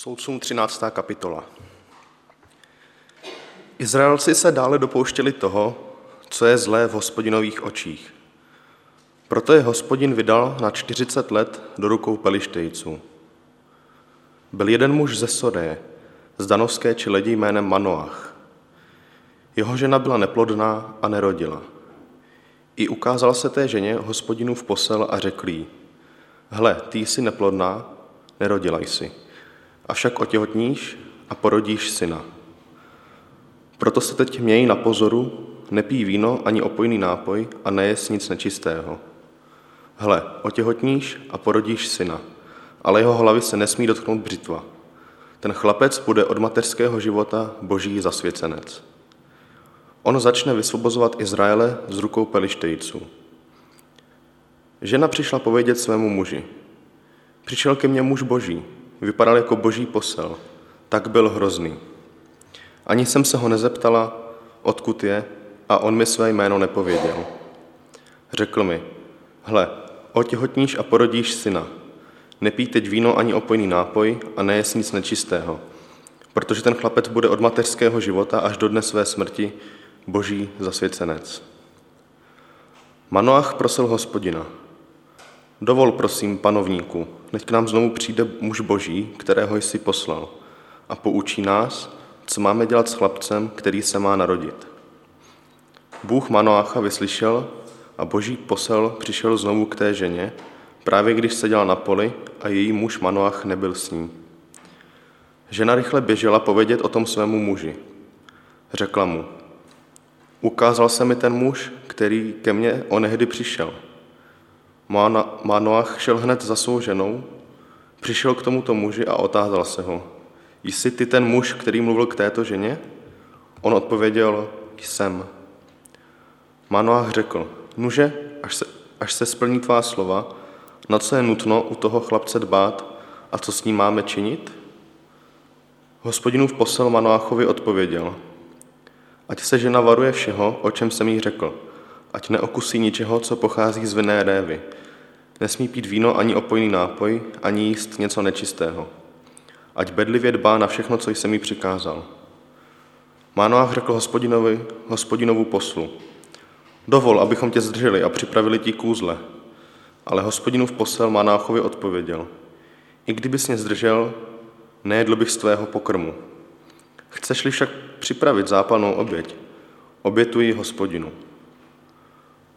Soudcům 13. kapitola. Izraelci se dále dopouštěli toho, co je zlé v hospodinových očích. Proto je hospodin vydal na 40 let do rukou pelištejců. Byl jeden muž ze Sodé, z danovské či ledi jménem Manoach. Jeho žena byla neplodná a nerodila. I ukázal se té ženě hospodinu v posel a řekl jí, hle, ty jsi neplodná, nerodila jsi, avšak otěhotníš a porodíš syna. Proto se teď měj na pozoru, nepí víno ani opojný nápoj a nejes nic nečistého. Hle, otěhotníš a porodíš syna, ale jeho hlavy se nesmí dotknout břitva. Ten chlapec bude od mateřského života boží zasvěcenec. On začne vysvobozovat Izraele z rukou pelištejců. Žena přišla povědět svému muži. Přišel ke mně muž boží, vypadal jako boží posel, tak byl hrozný. Ani jsem se ho nezeptala, odkud je, a on mi své jméno nepověděl. Řekl mi, hle, otěhotníš a porodíš syna. Nepí teď víno ani opojný nápoj a nejes nic nečistého, protože ten chlapec bude od mateřského života až do dne své smrti boží zasvěcenec. Manoach prosil hospodina, dovol prosím panovníku, neď k nám znovu přijde muž boží, kterého jsi poslal a poučí nás, co máme dělat s chlapcem, který se má narodit. Bůh Manoacha vyslyšel a boží posel přišel znovu k té ženě, právě když seděla na poli a její muž Manoach nebyl s ní. Žena rychle běžela povědět o tom svému muži. Řekla mu, ukázal se mi ten muž, který ke mně onehdy přišel. Manoach šel hned za svou ženou, přišel k tomuto muži a otázal se ho, jsi ty ten muž, který mluvil k této ženě? On odpověděl, jsem. Manoach řekl, nuže, až se, až se splní tvá slova, na co je nutno u toho chlapce dbát a co s ním máme činit? Hospodinův posel Manoachovi odpověděl, ať se žena varuje všeho, o čem jsem jí řekl, ať neokusí ničeho, co pochází z vinné révy. Nesmí pít víno ani opojný nápoj, ani jíst něco nečistého. Ať bedlivě dbá na všechno, co jsem jí přikázal. Mánoách řekl hospodinovi, hospodinovu poslu, dovol, abychom tě zdrželi a připravili ti kůzle. Ale hospodinův posel Manáchovi odpověděl, i kdybys mě zdržel, nejedl bych z tvého pokrmu. Chceš-li však připravit zápalnou oběť, obětuji hospodinu.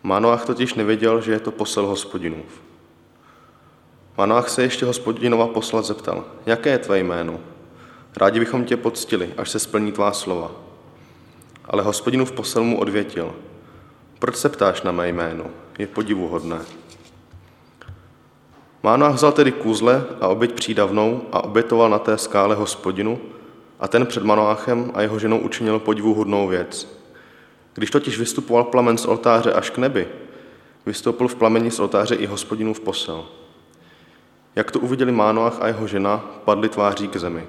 Manoach totiž nevěděl, že je to posel hospodinův. Manoach se ještě hospodinova posla zeptal, jaké je tvé jméno? Rádi bychom tě poctili, až se splní tvá slova. Ale hospodinův posel mu odvětil, proč se ptáš na mé jméno? Je podivuhodné. Manoach vzal tedy kůzle a oběť přídavnou a obětoval na té skále hospodinu a ten před Manoachem a jeho ženou učinil podivuhodnou věc. Když totiž vystupoval plamen z oltáře až k nebi, vystoupil v plameni z oltáře i hospodinův posel. Jak to uviděli Mánoach a jeho žena, padli tváří k zemi.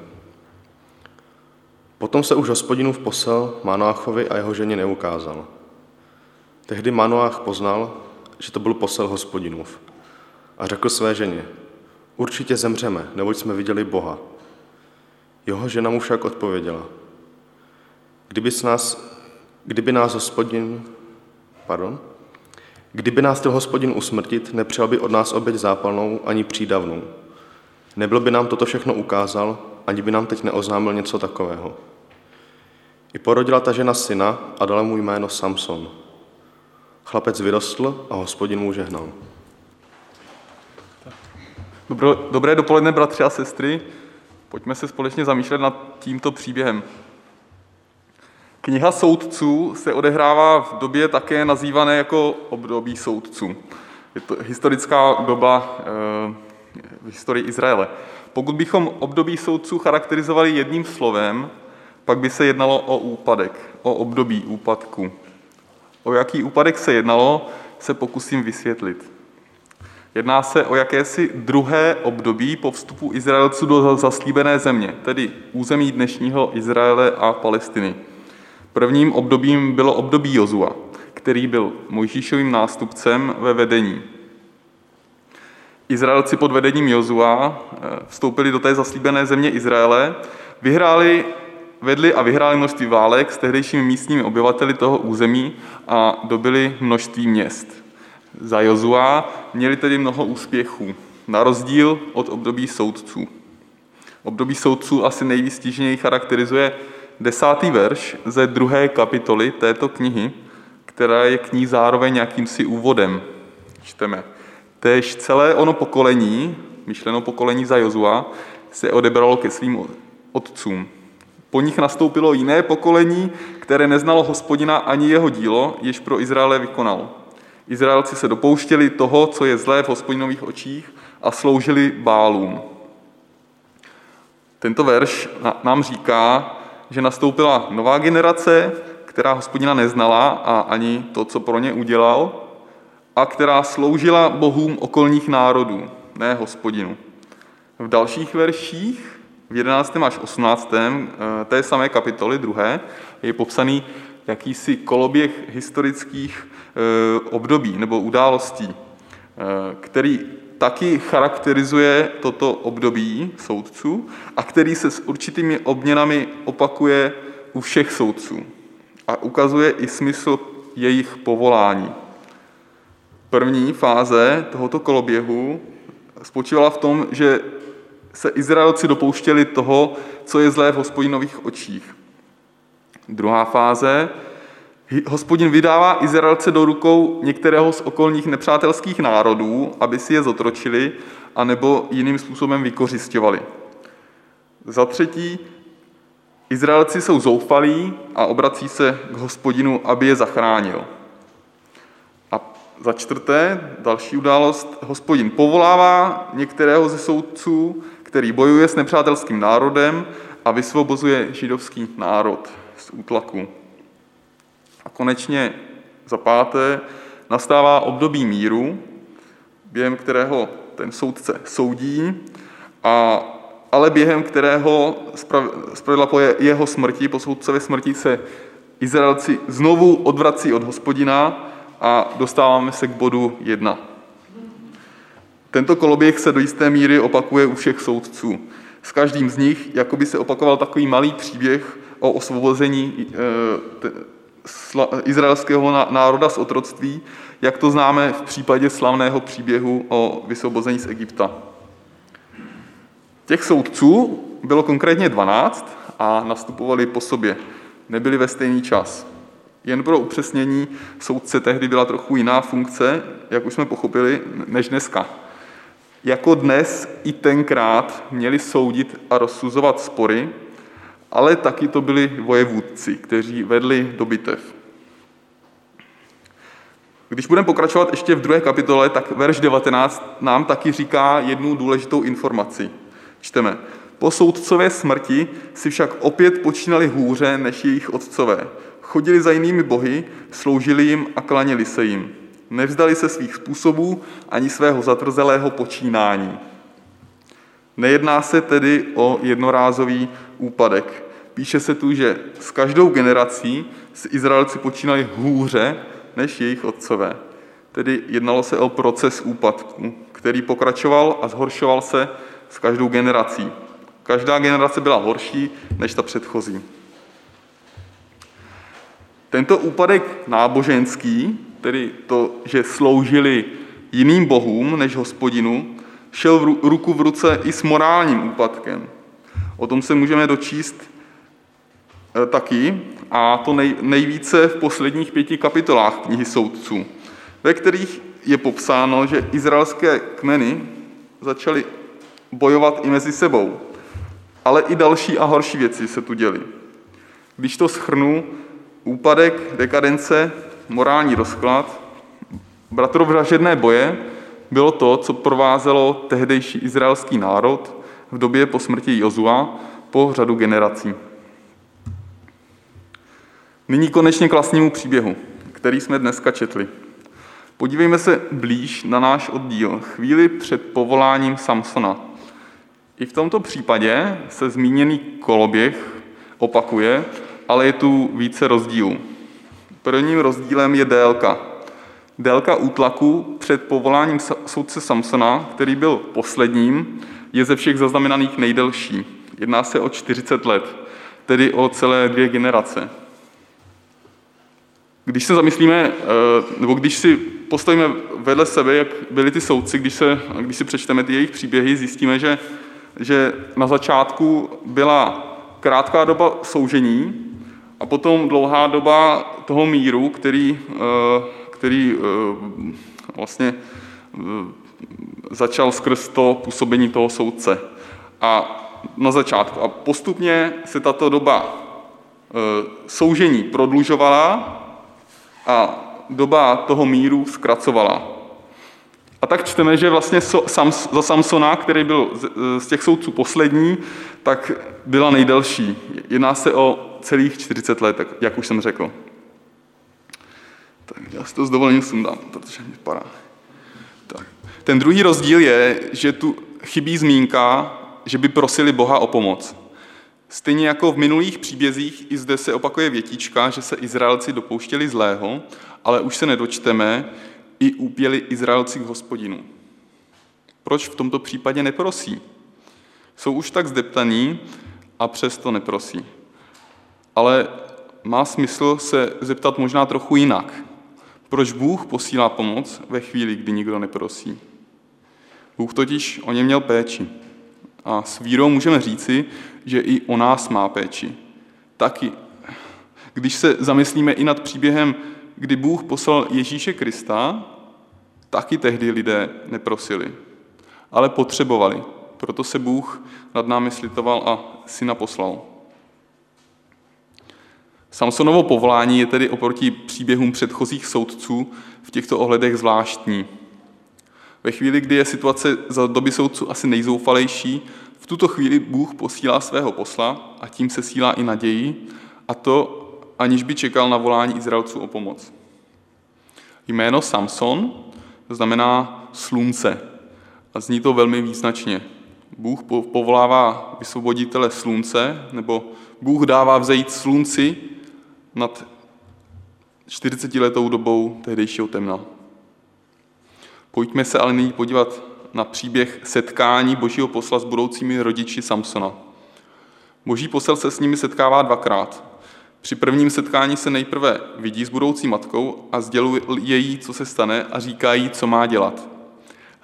Potom se už hospodinův posel Mánoachovi a jeho ženě neukázal. Tehdy Manoach poznal, že to byl posel hospodinův a řekl své ženě, určitě zemřeme, neboť jsme viděli Boha. Jeho žena mu však odpověděla, kdyby, nás, kdyby nás hospodin, pardon, kdyby nás chtěl hospodin usmrtit, nepřijal by od nás oběť zápalnou ani přídavnou. Nebyl by nám toto všechno ukázal, ani by nám teď neoznámil něco takového. I porodila ta žena syna a dala mu jméno Samson. Chlapec vyrostl a hospodin mu žehnal. Dobré, dopoledne, bratři a sestry. Pojďme se společně zamýšlet nad tímto příběhem. Kniha soudců se odehrává v době také nazývané jako období soudců. Je to historická doba e, v historii Izraele. Pokud bychom období soudců charakterizovali jedním slovem, pak by se jednalo o úpadek, o období úpadku. O jaký úpadek se jednalo, se pokusím vysvětlit. Jedná se o jakési druhé období po vstupu Izraelců do zaslíbené země, tedy území dnešního Izraele a Palestiny. Prvním obdobím bylo období Jozua, který byl Mojžíšovým nástupcem ve vedení. Izraelci pod vedením Jozua eh, vstoupili do té zaslíbené země Izraele, vyhráli, vedli a vyhráli množství válek s tehdejšími místními obyvateli toho území a dobili množství měst. Za Jozua měli tedy mnoho úspěchů, na rozdíl od období soudců. Období soudců asi nejvýstižněji charakterizuje desátý verš ze druhé kapitoly této knihy, která je k ní zároveň jakýmsi úvodem. Čteme. Též celé ono pokolení, myšleno pokolení za Jozua, se odebralo ke svým otcům. Po nich nastoupilo jiné pokolení, které neznalo hospodina ani jeho dílo, jež pro Izraele vykonal. Izraelci se dopouštěli toho, co je zlé v hospodinových očích a sloužili bálům. Tento verš nám říká, že nastoupila nová generace, která hospodina neznala a ani to, co pro ně udělal, a která sloužila bohům okolních národů, ne hospodinu. V dalších verších, v 11. až 18. Eh, té samé kapitoly, druhé, je popsaný jakýsi koloběh historických eh, období nebo událostí, eh, který taky charakterizuje toto období soudců a který se s určitými obměnami opakuje u všech soudců a ukazuje i smysl jejich povolání. První fáze tohoto koloběhu spočívala v tom, že se Izraelci dopouštěli toho, co je zlé v hospodinových očích. Druhá fáze, hospodin vydává Izraelce do rukou některého z okolních nepřátelských národů, aby si je zotročili, anebo jiným způsobem vykořišťovali. Za třetí, Izraelci jsou zoufalí a obrací se k hospodinu, aby je zachránil. A za čtvrté, další událost, hospodin povolává některého ze soudců, který bojuje s nepřátelským národem a vysvobozuje židovský národ z útlaku. Konečně za páté nastává období míru, během kterého ten soudce soudí a ale během kterého zpravidla po jeho smrti, po soudcově smrti se Izraelci znovu odvrací od hospodina a dostáváme se k bodu jedna. Tento koloběh se do jisté míry opakuje u všech soudců. S každým z nich jako by se opakoval takový malý příběh o osvobození eh, izraelského národa z otroctví, jak to známe v případě slavného příběhu o vysvobození z Egypta. Těch soudců bylo konkrétně 12 a nastupovali po sobě. Nebyli ve stejný čas. Jen pro upřesnění, soudce tehdy byla trochu jiná funkce, jak už jsme pochopili, než dneska. Jako dnes i tenkrát měli soudit a rozsuzovat spory, ale taky to byli vojevůdci, kteří vedli do bitev. Když budeme pokračovat ještě v druhé kapitole, tak verš 19 nám taky říká jednu důležitou informaci – Čteme. Po soudcové smrti si však opět počínali hůře než jejich otcové. Chodili za jinými bohy, sloužili jim a klaněli se jim. Nevzdali se svých způsobů ani svého zatvrzelého počínání. Nejedná se tedy o jednorázový úpadek. Píše se tu, že s každou generací si Izraelci počínali hůře než jejich otcové. Tedy jednalo se o proces úpadku, který pokračoval a zhoršoval se s každou generací. Každá generace byla horší než ta předchozí. Tento úpadek náboženský, tedy to, že sloužili jiným bohům než hospodinu, šel v ruku v ruce i s morálním úpadkem. O tom se můžeme dočíst e, taky, a to nej, nejvíce v posledních pěti kapitolách knihy soudců, ve kterých je popsáno, že izraelské kmeny začaly bojovat i mezi sebou. Ale i další a horší věci se tu děly. Když to schrnu, úpadek, dekadence, morální rozklad, bratrovražedné boje bylo to, co provázelo tehdejší izraelský národ v době po smrti Jozua po řadu generací. Nyní konečně k vlastnímu příběhu, který jsme dneska četli. Podívejme se blíž na náš oddíl, chvíli před povoláním Samsona, i v tomto případě se zmíněný koloběh opakuje, ale je tu více rozdílů. Prvním rozdílem je délka. Délka útlaku před povoláním soudce Samsona, který byl posledním, je ze všech zaznamenaných nejdelší. Jedná se o 40 let, tedy o celé dvě generace. Když se zamyslíme, eh, nebo když si postavíme vedle sebe, jak byli ty soudci, když, se, když si přečteme ty jejich příběhy, zjistíme, že, že na začátku byla krátká doba soužení a potom dlouhá doba toho míru, který, eh, který eh, vlastně začal skrz to působení toho soudce. A na začátku. A postupně se tato doba soužení prodlužovala a doba toho míru zkracovala. A tak čteme, že vlastně za Samsona, který byl z těch soudců poslední, tak byla nejdelší. Jedná se o celých 40 let, jak už jsem řekl. Tak já si to s dovolením sundám, protože mi padá. Tak. Ten druhý rozdíl je, že tu chybí zmínka, že by prosili Boha o pomoc. Stejně jako v minulých příbězích, i zde se opakuje větička, že se Izraelci dopouštěli zlého, ale už se nedočteme, i úpěli Izraelci k hospodinu. Proč v tomto případě neprosí? Jsou už tak zdeptaní a přesto neprosí. Ale má smysl se zeptat možná trochu jinak. Proč Bůh posílá pomoc ve chvíli, kdy nikdo neprosí? Bůh totiž o ně měl péči. A s vírou můžeme říci, že i o nás má péči. Taky, když se zamyslíme i nad příběhem, kdy Bůh poslal Ježíše Krista, taky tehdy lidé neprosili, ale potřebovali. Proto se Bůh nad námi slitoval a syna poslal. Samsonovo povolání je tedy oproti příběhům předchozích soudců v těchto ohledech zvláštní. Ve chvíli, kdy je situace za doby soudců asi nejzoufalejší, v tuto chvíli Bůh posílá svého posla a tím se sílá i naději, a to aniž by čekal na volání Izraelců o pomoc. Jméno Samson znamená slunce a zní to velmi význačně. Bůh povolává vysvoboditele slunce, nebo Bůh dává vzejít slunci nad 40-letou dobou tehdejšího temna. Pojďme se ale nyní podívat na příběh setkání božího posla s budoucími rodiči Samsona. Boží posel se s nimi setkává dvakrát. Při prvním setkání se nejprve vidí s budoucí matkou a sděluje jí, co se stane a říká jí, co má dělat.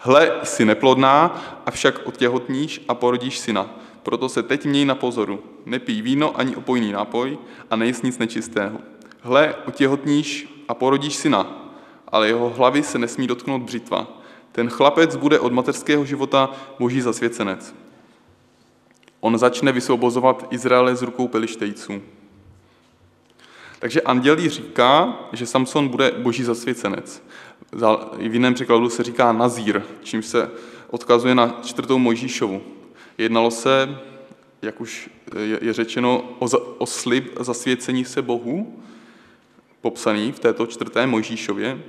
Hle, jsi neplodná, avšak otěhotníš a porodíš syna. Proto se teď měj na pozoru. Nepij víno ani opojný nápoj a nejsi nic nečistého. Hle, otěhotníš a porodíš syna, ale jeho hlavy se nesmí dotknout břitva. Ten chlapec bude od mateřského života boží zasvěcenec. On začne vysvobozovat Izraele z rukou pelištejců. Takže anděl říká, že Samson bude boží zasvěcenec. V jiném překladu se říká nazír, čím se odkazuje na čtvrtou Mojžíšovu. Jednalo se, jak už je řečeno, o, o slib zasvěcení se Bohu, popsaný v této čtvrté Mojžíšově.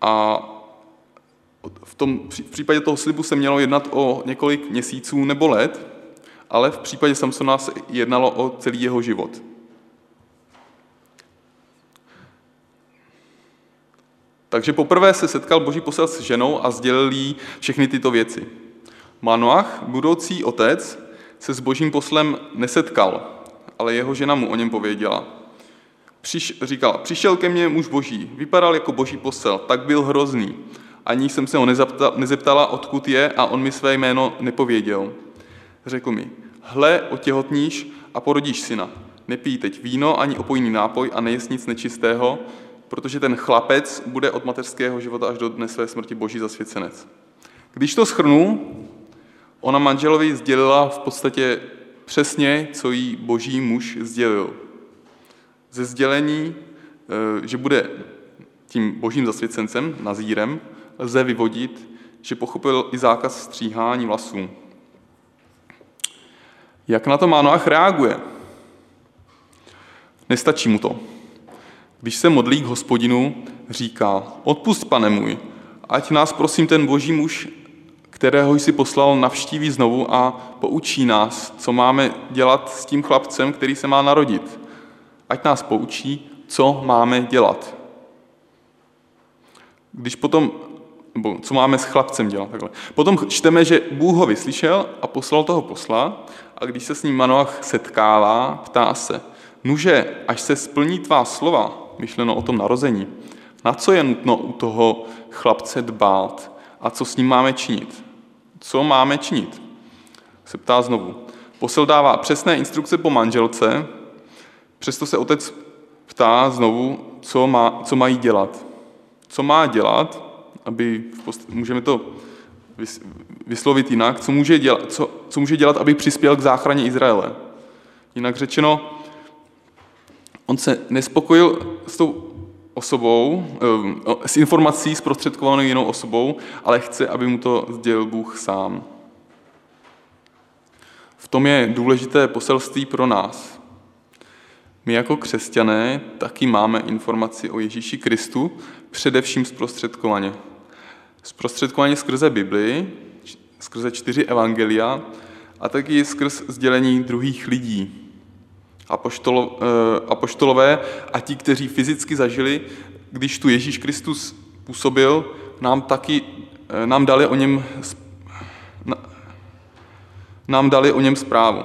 A v, tom, v případě toho slibu se mělo jednat o několik měsíců nebo let, ale v případě Samsona se jednalo o celý jeho život. Takže poprvé se setkal boží posel s ženou a sdělil jí všechny tyto věci. Manoach, budoucí otec, se s božím poslem nesetkal, ale jeho žena mu o něm pověděla. Přiš, říkala, přišel ke mně muž boží, vypadal jako boží posel, tak byl hrozný. Ani jsem se ho nezeptala, odkud je a on mi své jméno nepověděl. Řekl mi, hle, otěhotníš a porodíš syna. Nepij teď víno ani opojný nápoj a nejest nic nečistého, protože ten chlapec bude od mateřského života až do dne své smrti boží zasvěcenec. Když to schrnu, ona manželovi sdělila v podstatě přesně, co jí boží muž sdělil. Ze sdělení, eh, že bude tím božím zasvěcencem, nazírem, lze vyvodit, že pochopil i zákaz stříhání vlasů. Jak na to Mánoach reaguje? Nestačí mu to. Když se modlí k hospodinu, říká, odpust, pane můj, ať nás prosím ten boží muž, kterého jsi poslal, navštíví znovu a poučí nás, co máme dělat s tím chlapcem, který se má narodit. Ať nás poučí, co máme dělat. když potom, nebo co máme s chlapcem dělat takhle. Potom čteme, že Bůh ho vyslyšel a poslal toho posla a když se s ním Manoach setkává, ptá se, nuže, až se splní tvá slova, myšleno o tom narození, na co je nutno u toho chlapce dbát a co s ním máme činit? Co máme činit? Se ptá znovu. Posel dává přesné instrukce po manželce, přesto se otec ptá znovu, co, má, co mají dělat. Co má dělat, aby, můžeme to vyslovit jinak, co může, dělat, co, co může dělat, aby přispěl k záchraně Izraele. Jinak řečeno, on se nespokojil s tou osobou, eh, s informací zprostředkovanou jinou osobou, ale chce, aby mu to sdělil Bůh sám. V tom je důležité poselství pro nás. My jako křesťané taky máme informaci o Ježíši Kristu, především zprostředkovaně. Zprostředkovaně skrze Bibli, skrze čtyři evangelia a taky skrz sdělení druhých lidí. Apoštolo, eh, apoštolové a ti, kteří fyzicky zažili, když tu Ježíš Kristus působil, nám taky eh, nám dali o něm, nám dali o něm zprávu.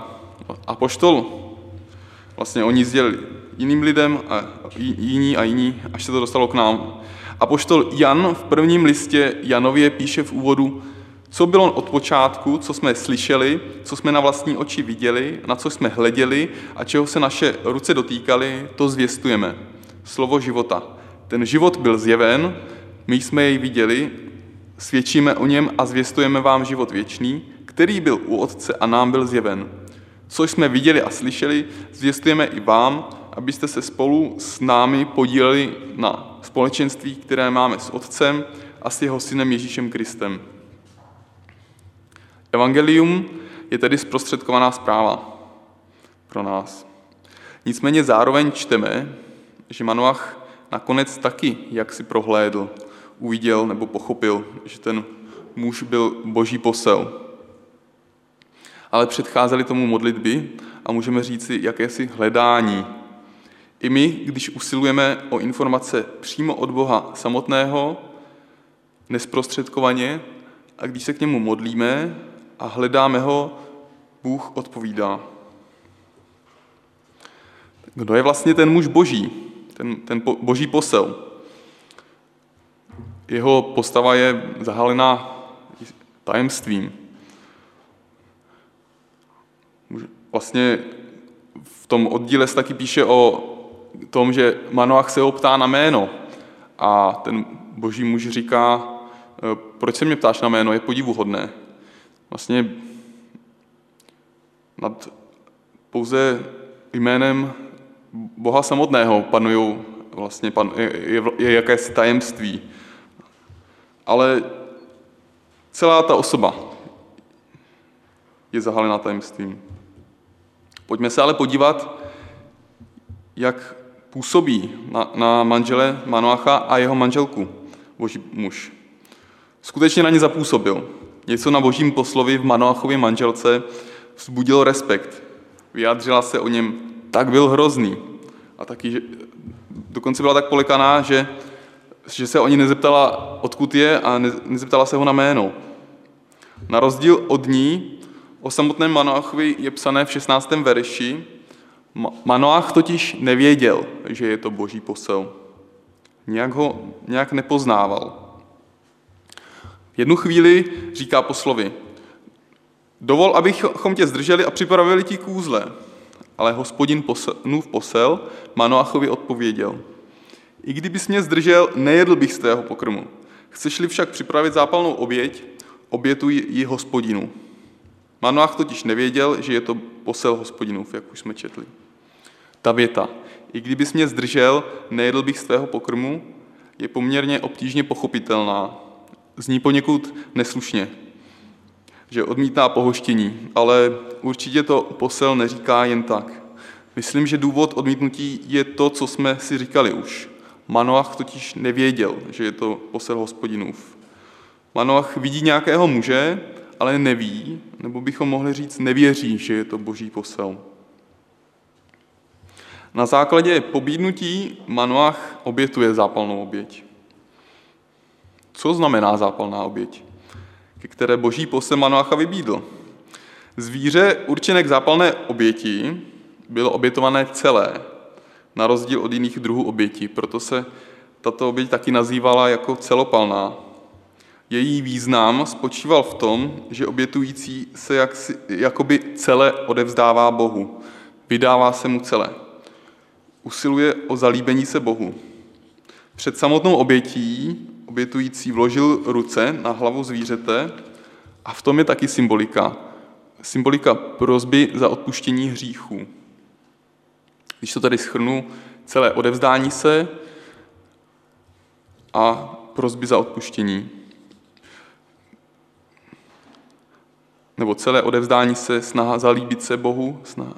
Apoštol, vlastně oni sdělili jiným lidem a jiní a jiní, až se to dostalo k nám. Apoštol Jan v prvním listě Janově píše v úvodu, co bylo od počátku, co jsme slyšeli, co jsme na vlastní oči viděli, na co jsme hleděli a čeho se naše ruce dotýkaly, to zvěstujeme. Slovo života. Ten život byl zjeven, my jsme jej viděli, svědčíme o něm a zvěstujeme vám život věčný, který byl u Otce a nám byl zjeven. Co jsme viděli a slyšeli, zvěstujeme i vám, abyste se spolu s námi podíleli na společenství, které máme s Otcem a s jeho synem Ježíšem Kristem. Evangelium je tedy zprostředkovaná zpráva pro nás. Nicméně zároveň čteme, že Manoach nakonec taky, jak si prohlédl, uviděl nebo pochopil, že ten muž byl boží posel. Ale předcházely tomu modlitby a můžeme říci jakési hledání. I my, když usilujeme o informace přímo od Boha samotného, nesprostředkovaně, a když se k němu modlíme, a hledáme ho, Bůh odpovídá. Kdo je vlastně ten muž boží, ten, ten boží posel? Jeho postava je zahalená tajemstvím. Vlastně v tom oddíle se taky píše o tom, že Manoach se ho ptá na jméno a ten boží muž říká, proč se mě ptáš na jméno, je podivuhodné. Vlastně nad pouze jménem Boha samotného panují vlastně pan, je, je, je jakési tajemství. Ale celá ta osoba je zahalena tajemstvím. Pojďme se ale podívat, jak působí na, na manžele Manoacha a jeho manželku, boží muž. Skutečně na ně zapůsobil. Něco na božím poslovi v Manoachově manželce vzbudilo respekt. Vyjádřila se o něm, tak byl hrozný. A taky, že dokonce byla tak polekaná, že, že se o ní nezeptala, odkud je a ne, nezeptala se ho na jméno. Na rozdíl od ní o samotném Manoachovi je psané v 16. verši, Manoach totiž nevěděl, že je to boží posel. Nějak ho nějak nepoznával jednu chvíli říká poslovi, dovol, abychom tě zdrželi a připravili ti kůzle. Ale hospodin v posel Manoachovi odpověděl, i kdybys mě zdržel, nejedl bych z tvého pokrmu. Chceš-li však připravit zápalnou oběť, obětuj ji hospodinu. Manoach totiž nevěděl, že je to posel hospodinův, jak už jsme četli. Ta věta, i kdybys mě zdržel, nejedl bych z tvého pokrmu, je poměrně obtížně pochopitelná, zní poněkud neslušně, že odmítá pohoštění, ale určitě to posel neříká jen tak. Myslím, že důvod odmítnutí je to, co jsme si říkali už. Manoach totiž nevěděl, že je to posel hospodinův. Manoach vidí nějakého muže, ale neví, nebo bychom mohli říct, nevěří, že je to boží posel. Na základě pobídnutí Manoach obětuje zápalnou oběť. Co znamená zápalná oběť, ke které boží posel Manoacha vybídl? Zvíře určené k zápalné oběti bylo obětované celé, na rozdíl od jiných druhů obětí, proto se tato oběť taky nazývala jako celopalná. Její význam spočíval v tom, že obětující se jaksi, jakoby celé odevzdává Bohu. Vydává se mu celé. Usiluje o zalíbení se Bohu. Před samotnou obětí obětující vložil ruce na hlavu zvířete a v tom je taky symbolika. Symbolika prozby za odpuštění hříchů. Když to tady schrnu, celé odevzdání se a prozby za odpuštění. Nebo celé odevzdání se, snaha zalíbit se Bohu, snaha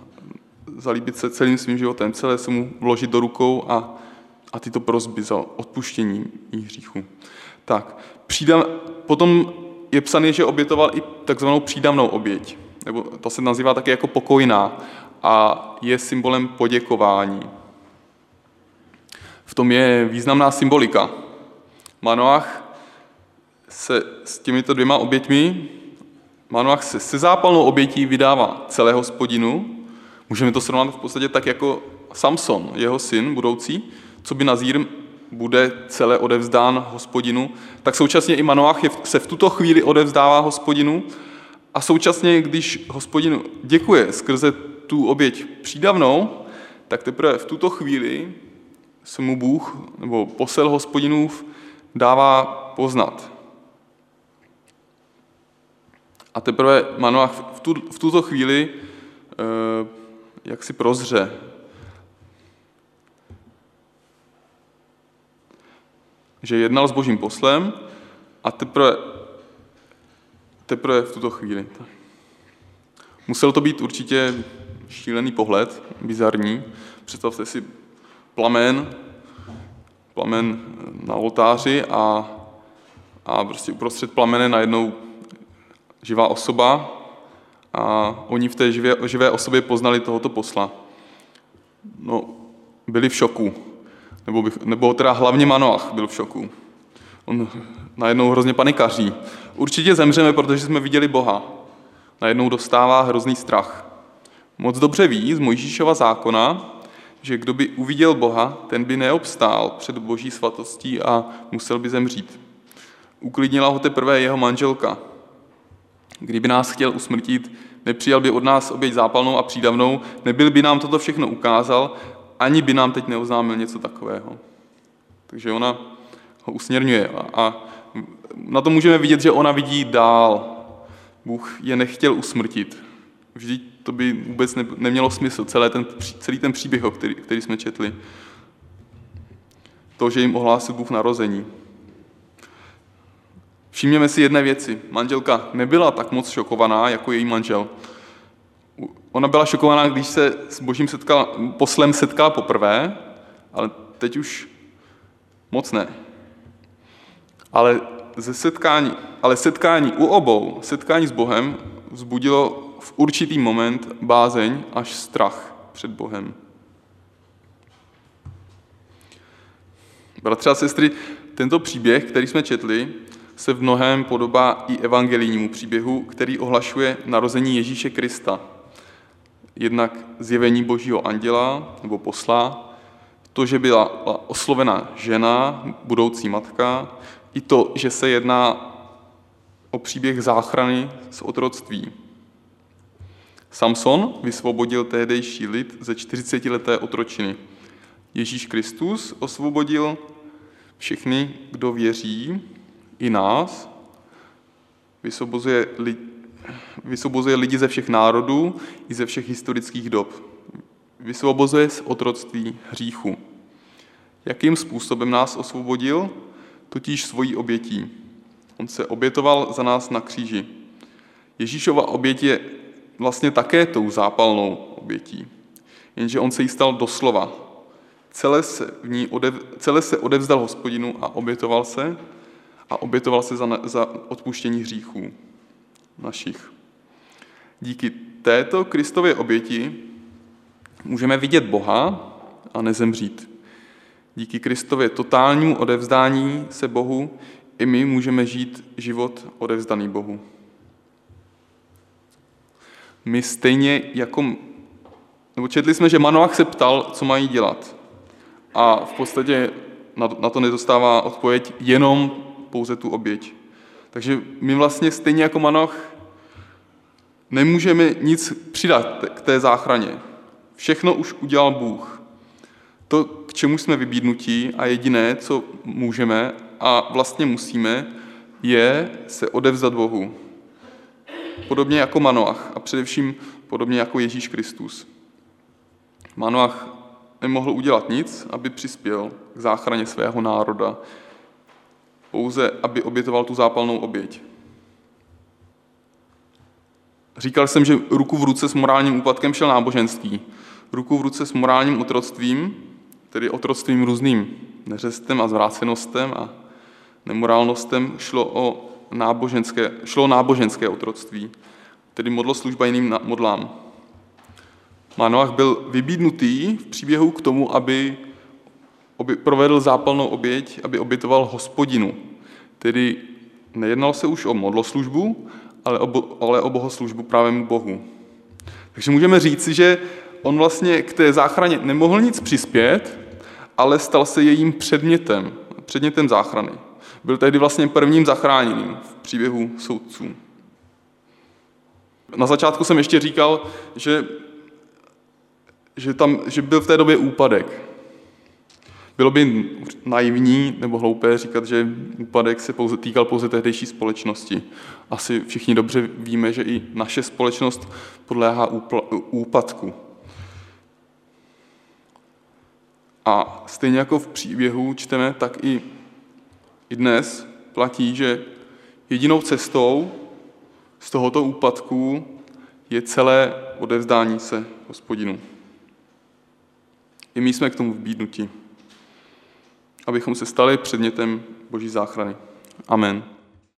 zalíbit se celým svým životem, celé se mu vložit do rukou a, a tyto prozby za odpuštění hříchů. Tak, přídam, potom je psané, že obětoval i takzvanou přídavnou oběť, nebo to se nazývá také jako pokojná a je symbolem poděkování. V tom je významná symbolika. Manoach se s těmito dvěma oběťmi, Manoach se se zápalnou obětí vydává celé hospodinu. Můžeme to srovnat v podstatě tak jako Samson, jeho syn budoucí, co by Nazír bude celé odevzdán hospodinu, tak současně i Manoach se v tuto chvíli odevzdává hospodinu a současně, když hospodin děkuje skrze tu oběť přídavnou, tak teprve v tuto chvíli se mu Bůh nebo posel hospodinův dává poznat. A teprve Manoach v, tu, v tuto chvíli eh, jak si prozře. Že jednal s božím poslem a teprve, teprve v tuto chvíli. Musel to být určitě šílený pohled, bizarní. Představte si plamen, plamen na oltáři a, a prostě uprostřed plamene najednou živá osoba a oni v té živé, živé osobě poznali tohoto posla. No, byli v šoku. Nebo, bych, nebo teda hlavně Manoach byl v šoku. On najednou hrozně panikaří. Určitě zemřeme, protože jsme viděli Boha. Najednou dostává hrozný strach. Moc dobře ví z Mojžíšova zákona, že kdo by uviděl Boha, ten by neobstál před boží svatostí a musel by zemřít. Uklidnila ho teprve jeho manželka. Kdyby nás chtěl usmrtit, nepřijal by od nás oběť zápalnou a přídavnou, nebyl by nám toto všechno ukázal, ani by nám teď neoznámil něco takového. Takže ona ho usměrňuje a, a na to můžeme vidět, že ona vidí dál. Bůh je nechtěl usmrtit. Vždyť to by vůbec ne, nemělo smysl, celý ten, celý ten příběh, který, který jsme četli. To, že jim ohlásil Bůh narození. Všimněme si jedné věci. Manželka nebyla tak moc šokovaná jako její manžel. Ona byla šokovaná, když se s božím setkala, poslem setkala poprvé, ale teď už moc ne. Ale ze setkání, ale setkání u obou, setkání s Bohem, vzbudilo v určitý moment bázeň až strach před Bohem. Bratři a sestry, tento příběh, který jsme četli, se v mnohem podobá i evangelijnímu příběhu, který ohlašuje narození Ježíše Krista. Jednak zjevení božího anděla nebo posla, to, že byla oslovena žena, budoucí matka, i to, že se jedná o příběh záchrany z otroctví. Samson vysvobodil tehdejší lid ze 40-leté otročiny. Ježíš Kristus osvobodil všechny, kdo věří, i nás. Vysvobozuje, li, vysvobozuje lidi ze všech národů i ze všech historických dob. Vysvobozuje z otroctví hříchu. Jakým způsobem nás osvobodil? Totiž svojí obětí. On se obětoval za nás na kříži. Ježíšova oběť je vlastně také tou zápalnou obětí. Jenže on se jí stal doslova. Celé se, v ní odev, celé se odevzdal hospodinu a obětoval se a obětoval se za, za odpuštění hříchů našich. Díky této Kristově oběti můžeme vidět Boha a nezemřít. Díky Kristově totálnímu odevzdání se Bohu i my můžeme žít život odevzdaný Bohu. My stejně jako, nebo četli jsme, že Manoach se ptal, co mají dělat. A v podstatě na to nedostává odpověď jenom pouze tu oběť. Takže my vlastně stejně jako Manoch nemůžeme nic přidat k té záchraně. Všechno už udělal Bůh. To, k čemu jsme vybídnutí a jediné, co můžeme a vlastně musíme, je se odevzat Bohu. Podobně jako Manoach a především podobně jako Ježíš Kristus. Manoach nemohl udělat nic, aby přispěl k záchraně svého národa, pouze aby obětoval tu zápalnou oběť. Říkal jsem, že ruku v ruce s morálním úpadkem šel náboženství. Ruku v ruce s morálním otroctvím, tedy otroctvím různým neřestem a zvrácenostem a nemorálnostem, šlo o náboženské, šlo o náboženské otroctví, tedy modloslužba jiným modlám. Manoach byl vybídnutý v příběhu k tomu, aby provedl zápalnou oběť, aby obětoval hospodinu. Tedy nejednalo se už o modloslužbu, ale o, ale o bohoslužbu právě Bohu. Takže můžeme říci, že on vlastně k té záchraně nemohl nic přispět, ale stal se jejím předmětem, předmětem záchrany. Byl tehdy vlastně prvním zachráněným v příběhu soudců. Na začátku jsem ještě říkal, že, že, tam, že byl v té době úpadek. Bylo by naivní nebo hloupé říkat, že úpadek se pouze, týkal pouze tehdejší společnosti. Asi všichni dobře víme, že i naše společnost podléhá úpadku. A stejně jako v příběhu čteme, tak i, i dnes platí, že jedinou cestou z tohoto úpadku je celé odevzdání se hospodinu. I my jsme k tomu vbídnuti abychom se stali předmětem Boží záchrany. Amen.